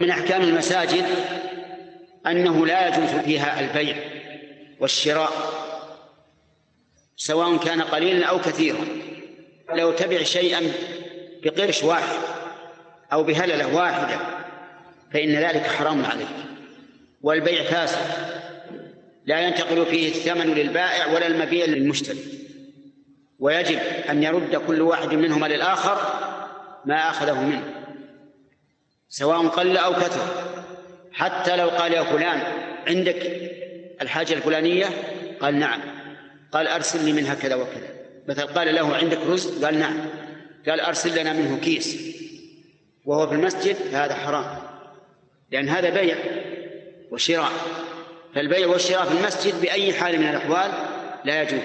من أحكام المساجد أنه لا يجوز فيها البيع والشراء سواء كان قليلا أو كثيرا. لو تبع شيئا بقرش واحد أو بهللة واحدة فإن ذلك حرام عليك. والبيع فاسد لا ينتقل فيه الثمن للبائع ولا المبيع للمشتري. ويجب أن يرد كل واحد منهما للآخر ما أخذه منه. سواء قل أو كثر. حتى لو قال يا فلان عندك الحاجة الفلانية؟ قال نعم. قال أرسل لي منها كذا وكذا. مثلا قال له عندك رز قال نعم. قال أرسل لنا منه كيس. وهو في المسجد؟ فهذا حرام. لأن هذا بيع وشراء. فالبيع والشراء في المسجد بأي حال من الأحوال لا يجوز.